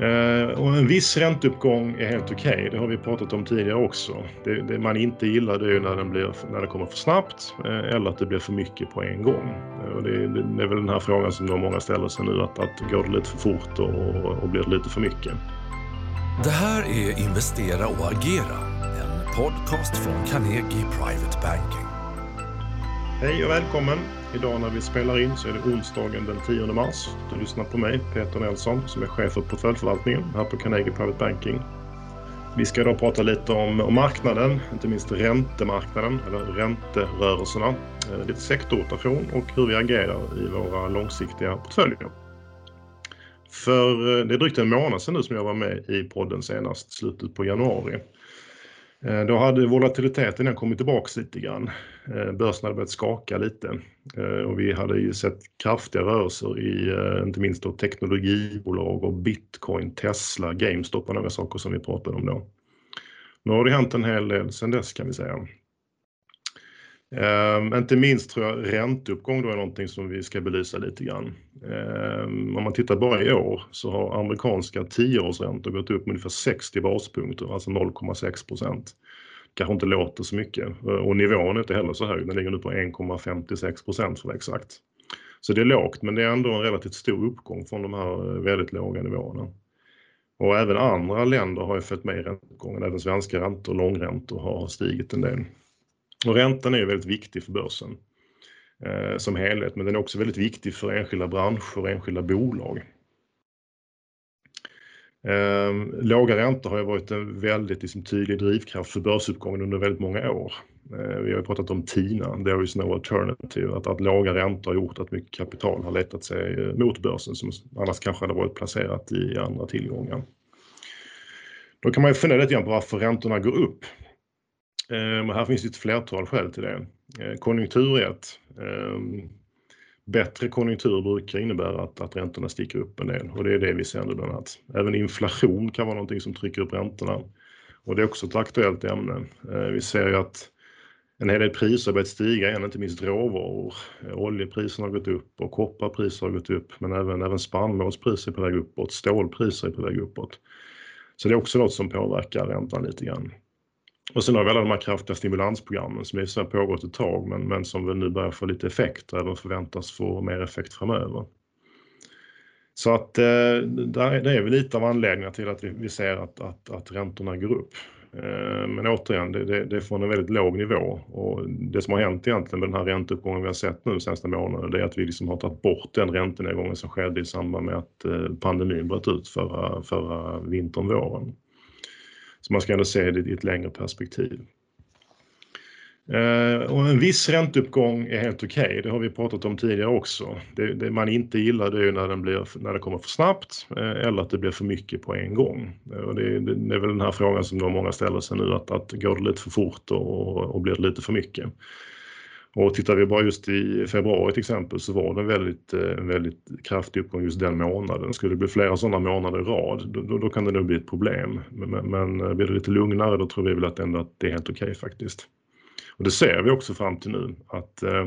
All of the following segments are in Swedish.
Eh, och en viss ränteuppgång är helt okej, okay. det har vi pratat om tidigare också. Det, det man inte gillar det är när, den blir, när det kommer för snabbt eh, eller att det blir för mycket på en gång. Eh, och det, det, är väl den här frågan som många ställer sig nu, att, att går det lite för fort och, och blir det lite för mycket? Det här är Investera och agera, en podcast från Carnegie Private Banking. Hej och välkommen! Idag när vi spelar in så är det onsdagen den 10 mars. Du lyssnar på mig, Peter Nelson, som är chef för portföljförvaltningen här på Carnegie Private Banking. Vi ska idag prata lite om, om marknaden, inte minst räntemarknaden eller ränterörelserna, eh, lite sektorrotation och hur vi agerar i våra långsiktiga portföljer. För eh, det är drygt en månad sedan nu som jag var med i podden senast, slutet på januari. Eh, då hade volatiliteten kommit tillbaka lite grann. Eh, börsen hade börjat skaka lite eh, och vi hade ju sett kraftiga rörelser i inte minst då teknologibolag och bitcoin, Tesla, GameStop och några saker som vi pratade om då. Nu har det hänt en hel del sedan dess kan vi säga. Um, inte minst tror jag ränteuppgång då är någonting som vi ska belysa lite grann. Um, om man tittar bara i år så har amerikanska tioårsräntor gått upp med ungefär 60 baspunkter, alltså 0,6 procent. Kanske inte låter så mycket eh, och nivån är inte heller så hög, den ligger nu på 1,56 procent för att vara exakt. Så det är lågt, men det är ändå en relativt stor uppgång från de här eh, väldigt låga nivåerna. Och även andra länder har ju följt med i ränteuppgången, även svenska räntor, och långräntor har stigit en del. Och räntan är väldigt viktig för börsen eh, som helhet, men den är också väldigt viktig för enskilda branscher och enskilda bolag. Eh, låga räntor har ju varit en väldigt liksom, tydlig drivkraft för börsuppgången under väldigt många år. Eh, vi har ju pratat om TINA, there is no alternative, att, att låga räntor har gjort att mycket kapital har letat sig eh, mot börsen som annars kanske hade varit placerat i andra tillgångar. Då kan man ju fundera lite grann på varför räntorna går upp. Ehm, och här finns ett flertal skäl till det. Ehm, konjunktur är ett. Ehm, bättre konjunktur brukar innebära att, att räntorna sticker upp en del och det är det vi ser nu bland annat. Även inflation kan vara någonting som trycker upp räntorna och det är också ett aktuellt ämne. Vi ser ju att en hel del priser har börjat stiga igen, inte minst råvaror. Oljepriserna har gått upp och kopparpriser har gått upp, men även, även spannmålspriser är på väg uppåt, stålpriser är på väg uppåt. Så det är också något som påverkar räntan lite grann. Och sen har vi alla de här kraftiga stimulansprogrammen som har pågått ett tag men, men som väl nu börjar få lite effekt och även förväntas få mer effekt framöver. Så att eh, det är väl lite av anledningen till att vi, vi ser att, att, att räntorna går upp. Eh, men återigen, det, det, det är från en väldigt låg nivå och det som har hänt egentligen med den här ränteuppgången vi har sett nu de senaste månaderna det är att vi liksom har tagit bort den räntenedgången som skedde i samband med att eh, pandemin bröt ut förra, förra vintern, våren. Så man ska ändå se det i ett längre perspektiv. Eh, och en viss ränteuppgång är helt okej, okay. det har vi pratat om tidigare också. Det, det man inte gillar det är när, den blir, när det kommer för snabbt eh, eller att det blir för mycket på en gång. Eh, och det, det är väl den här frågan som många ställer sig nu, att, att går det lite för fort och, och blir det lite för mycket? Och tittar vi bara just i februari till exempel så var det en väldigt, en väldigt kraftig uppgång just den månaden. Skulle det bli flera sådana månader i rad då, då kan det nog bli ett problem. Men, men, men eh, blir det lite lugnare då tror vi väl att ändå att det är helt okej okay, faktiskt. Och det ser vi också fram till nu att eh,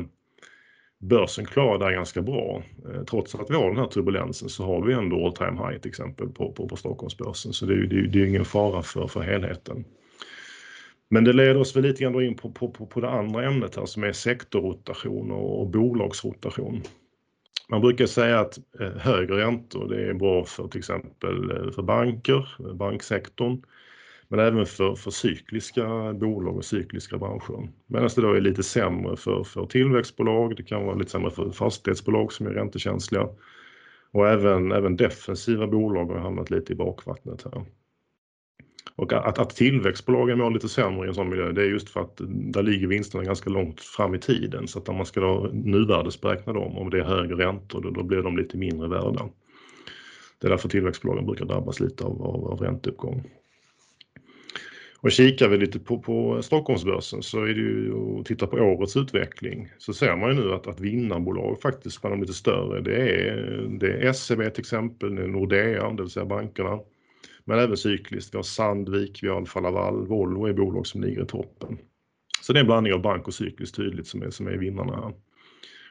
börsen klarar det här ganska bra. Eh, trots att vi har den här turbulensen så har vi ändå all time high till exempel på, på, på Stockholmsbörsen. Så det, det, det är ingen fara för, för helheten. Men det leder oss väl lite grann in på, på, på, på det andra ämnet här som är sektorrotation och, och bolagsrotation. Man brukar säga att eh, högre räntor det är bra för till exempel eh, för banker, banksektorn, men även för, för cykliska bolag och cykliska branscher. Medan det då är lite sämre för, för tillväxtbolag, det kan vara lite sämre för fastighetsbolag som är räntekänsliga och även, även defensiva bolag har hamnat lite i bakvattnet här. Och att, att tillväxtbolagen mår lite sämre i en sån miljö det är just för att där ligger vinsterna ganska långt fram i tiden så att om man ska då nuvärdesberäkna dem om det är högre räntor då, då blir de lite mindre värda. Det är därför tillväxtbolagen brukar drabbas lite av, av, av ränteuppgång. Och kikar vi lite på, på Stockholmsbörsen så är det ju och tittar på årets utveckling så ser man ju nu att, att vinnarbolag faktiskt bland de lite större det är, det är SEB till exempel, det är Nordea, det vill säga bankerna. Men även cykliskt. Vi har Sandvik, vi har Alfa Laval, Volvo är bolag som ligger i toppen. Så det är en blandning av bank och cykliskt tydligt som är, som är vinnarna här.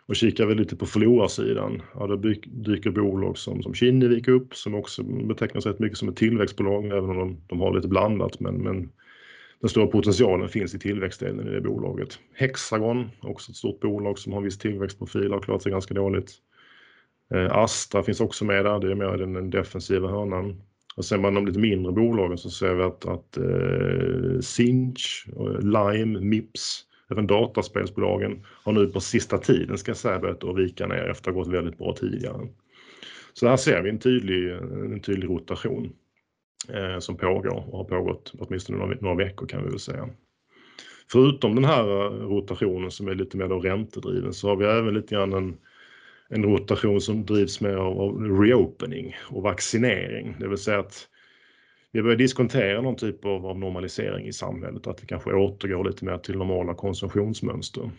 Och kikar vi lite på förlorarsidan, ja då dyker bolag som, som Kinnevik upp som också betecknas rätt mycket som ett tillväxtbolag även om de, de har lite blandat men, men den stora potentialen finns i tillväxtdelen i det bolaget. Hexagon, också ett stort bolag som har viss tillväxtprofil, har klarat sig ganska dåligt. Eh, Astra finns också med där, det är mer den defensiva hörnan. Och ser man de lite mindre bolagen så ser vi att, att eh, Sinch, eh, Lime, Mips, även dataspelsbolagen har nu på sista tiden ska jag säga börjat att vika ner efter att ha gått väldigt bra tidigare. Så här ser vi en tydlig, eh, en tydlig rotation eh, som pågår och har pågått åtminstone några, några veckor kan vi väl säga. Förutom den här eh, rotationen som är lite mer då räntedriven så har vi även lite grann en, en rotation som drivs mer av, av reopening och vaccinering. Det vill säga att vi börjar diskontera någon typ av, av normalisering i samhället, att vi kanske återgår lite mer till normala konsumtionsmönster.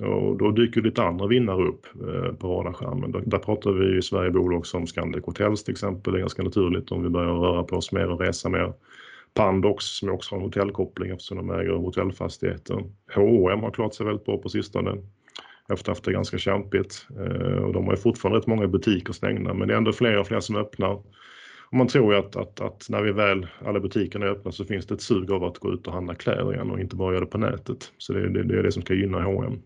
Och då dyker lite andra vinnare upp eh, på radarskärmen. Där, där pratar vi i Sverige bolag som Scandic Hotels till exempel. Det är ganska naturligt om vi börjar röra på oss mer och resa mer. Pandox som också har en hotellkoppling eftersom de äger hotellfastigheter. H&M har klarat sig väldigt bra på sistone efter att ha haft det ganska kämpigt. Eh, och de har ju fortfarande rätt många butiker stängda men det är ändå fler och fler som öppnar. Och man tror ju att, att, att, när vi väl, alla butikerna är öppna så finns det ett sug av att gå ut och handla kläder igen och inte bara göra det på nätet. Så det, det, det är det som ska gynna H&M.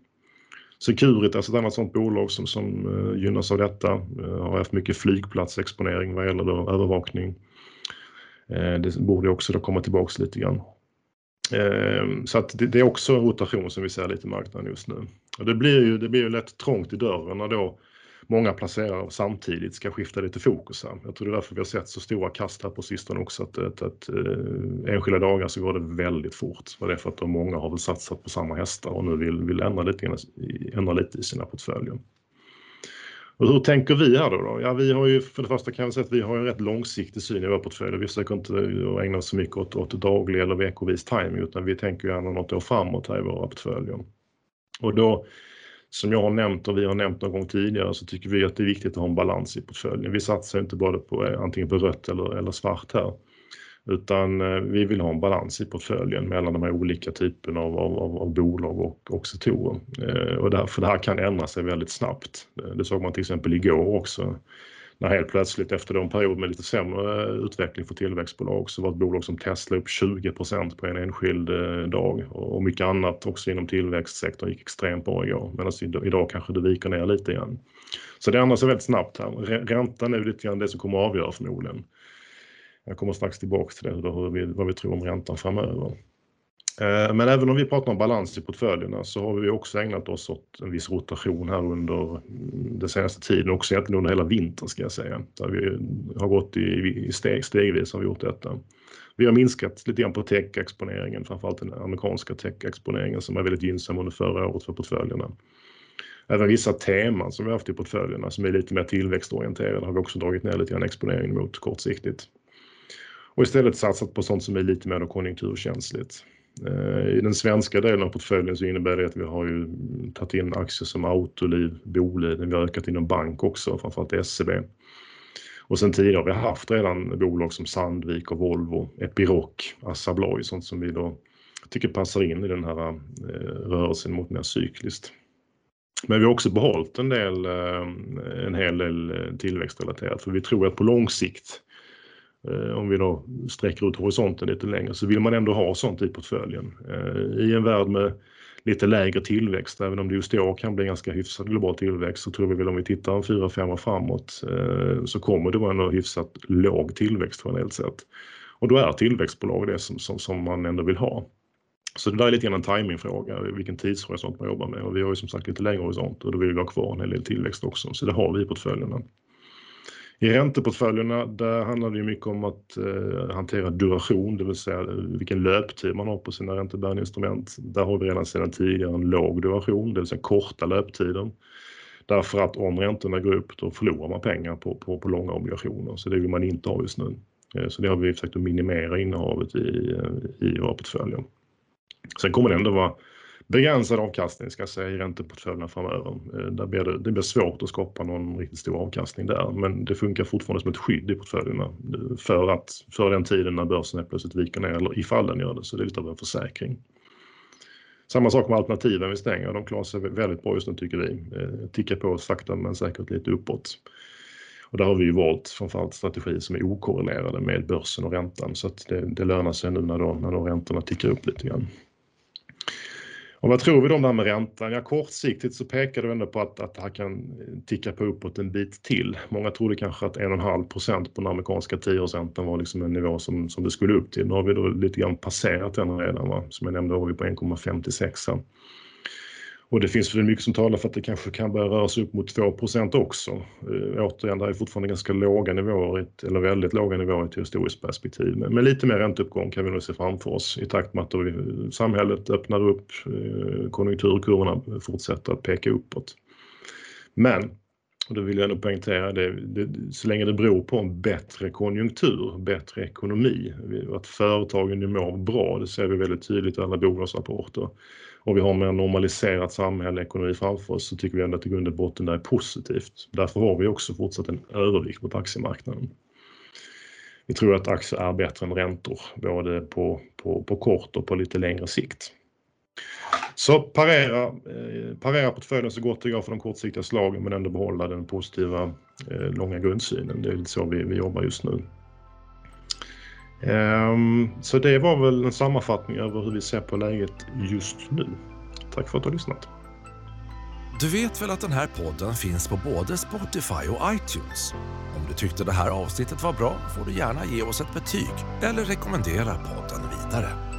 Securitas, alltså ett annat sådant bolag som, som eh, gynnas av detta, eh, har haft mycket flygplatsexponering vad gäller då övervakning. Det borde också då komma tillbaks lite grann. Så att det, det, är också en rotation som vi ser lite i marknaden just nu. Och det blir ju, det blir ju lätt trångt i dörren när då många placerare samtidigt ska skifta lite fokus här. Jag tror det är därför vi har sett så stora kast här på sistone också att, att, att äh, enskilda dagar så går det väldigt fort. Och det är för att de många har väl satsat på samma hästar och nu vill, vill ändra, lite, ändra lite i sina portföljer. Och hur tänker vi här då, då? Ja, vi har ju för det första kan jag säga att vi har en rätt långsiktig syn i vår portfölj. Vi försöker inte ägna oss så mycket åt, åt daglig eller veckovis timing utan vi tänker gärna något år framåt här i våra portföljer. Och då som jag har nämnt och vi har nämnt någon gång tidigare så tycker vi att det är viktigt att ha en balans i portföljen. Vi satsar inte bara på eh, antingen på rött eller, eller svart här. Utan eh, vi vill ha en balans i portföljen mellan de här olika typerna av, av, av bolag och, och sektorer. Eh, och det för det här kan ändra sig väldigt snabbt. Det såg man till exempel igår också när helt plötsligt efter en period med lite sämre eh, utveckling för tillväxtbolag så var ett bolag som Tesla upp 20% på en enskild eh, dag och mycket annat också inom tillväxtsektorn gick extremt bra igår medan alltså, idag kanske det viker ner lite igen. Så det ändrar sig väldigt snabbt här. Räntan är lite grann det som kommer att avgöra förmodligen. Jag kommer strax tillbaka till det, hur vi, vad vi tror om räntan framöver. Eh, men även om vi pratar om balans i portföljerna så har vi också ägnat oss åt en viss rotation här under mm, den senaste tiden, också egentligen under hela vintern ska jag säga. Där vi har gått i, steg, stegvis har vi gjort detta. Vi har minskat lite grann på tech-exponeringen, framförallt den amerikanska tech-exponeringen som är väldigt gynnsam under förra året för portföljerna. Även vissa teman som vi har haft i portföljerna som är lite mer tillväxtorienterade har vi också dragit ner lite grann exponeringen mot kortsiktigt. Och istället satsat på sånt som är lite mer konjunkturkänsligt. Eh, I den svenska delen av portföljen så innebär det att vi har ju tagit in aktier som Autoliv, Boliden, vi har ökat inom bank också, framförallt SEB. Och sen tidigare har vi haft redan bolag som Sandvik och Volvo, Epiroc, Assa Abloy, sånt som vi då tycker passar in i den här eh, rörelsen mot mer cykliskt. Men vi har också behållit en del, eh, en hel del tillväxtrelaterat för vi tror att på lång sikt Eh, Eh, om vi då sträcker ut horisonten lite längre så vill man ändå ha sånt typ i portföljen. Eh, I en värld med lite lägre tillväxt, även om det just i år kan bli ganska hyfsad global tillväxt, så tror vi väl om vi tittar en fyra, fem år framåt eh, så kommer det vara en hyfsat låg tillväxt generellt sett. Och då är tillväxtbolag det som, som, som man ändå vill ha. Så det där är lite grann en timingfråga, vilken tidshorisont man jobbar med och vi har ju som sagt lite längre horisont och då vill vi ha kvar en hel del tillväxt också, så det har vi i portföljerna. I ränteportföljerna där handlar det ju mycket om att eh, hantera duration, det vill säga eh, vilken löptid man har på sina räntebärande instrument. Där har vi redan sedan tidigare en låg duration, det vill säga korta löptiden. Därför att om räntorna går upp då förlorar man pengar på, på, på långa obligationer, så det vill man inte ha just nu. Eh, så det har vi försökt att minimera innehavet i, eh, i våra portföljer. Sen kommer det ändå vara begränsad avkastning ska jag säga i ränteportföljerna framöver. Eh, där blir det, det blir svårt att skapa någon riktigt stor avkastning där men det funkar fortfarande som ett skydd i portföljerna för att för den tiden när börsen plötsligt viker ner eller ifall den gör det så det är lite av en försäkring. Samma sak med alternativen vi stänger. De klarar sig väldigt bra just nu tycker vi. Eh, tickar på sakta men säkert lite uppåt. Och där har vi ju valt framförallt strategier som är okorrelerade med börsen och räntan så att det, det lönar sig nu när, då, när då räntorna tickar upp lite grann. Och vad tror vi då om det här med räntan? Ja, kortsiktigt så pekar det ändå på att, att det här kan ticka på uppåt en bit till. Många trodde kanske att 1,5 procent på den amerikanska tioårsräntan var liksom en nivå som, som det skulle upp till. Nu har vi då lite grann passerat den redan. Va? Som jag nämnde var vi på 1,56. Och det finns väl mycket som talar för att det kanske kan börja röra sig upp mot 2% också. Eh, återigen, det är fortfarande ganska låga nivåer, eller väldigt låga nivåer i ett historiskt perspektiv. Men, men lite mer ränteuppgång kan vi nog se framför oss i takt med att vi, eh, samhället öppnar upp, eh, konjunkturkurvorna fortsätter att peka uppåt. Men, och det vill jag nog poängtera, det, det, så länge det beror på en bättre konjunktur, bättre ekonomi, att företagen mår bra, det ser vi väldigt tydligt i alla bolagsrapporter och vi har mer normaliserat samhälle, och ekonomi framför oss så tycker vi ändå att i grund och botten det är positivt. Därför har vi också fortsatt en övervikt på aktiemarknaden. Vi tror att aktier är bättre än räntor, både på, på, på kort och på lite längre sikt. Så parera, eh, parera portföljen så gott det går för de kortsiktiga slagen men ändå behålla den positiva eh, långa grundsynen. Det är lite så vi, vi jobbar just nu. Ehm, så det var väl en sammanfattning över hur vi ser på läget just nu. Tack för att du har lyssnat. Du vet väl att den här podden finns på både Spotify och iTunes? Om du tyckte det här avsnittet var bra får du gärna ge oss ett betyg eller rekommendera podden vidare.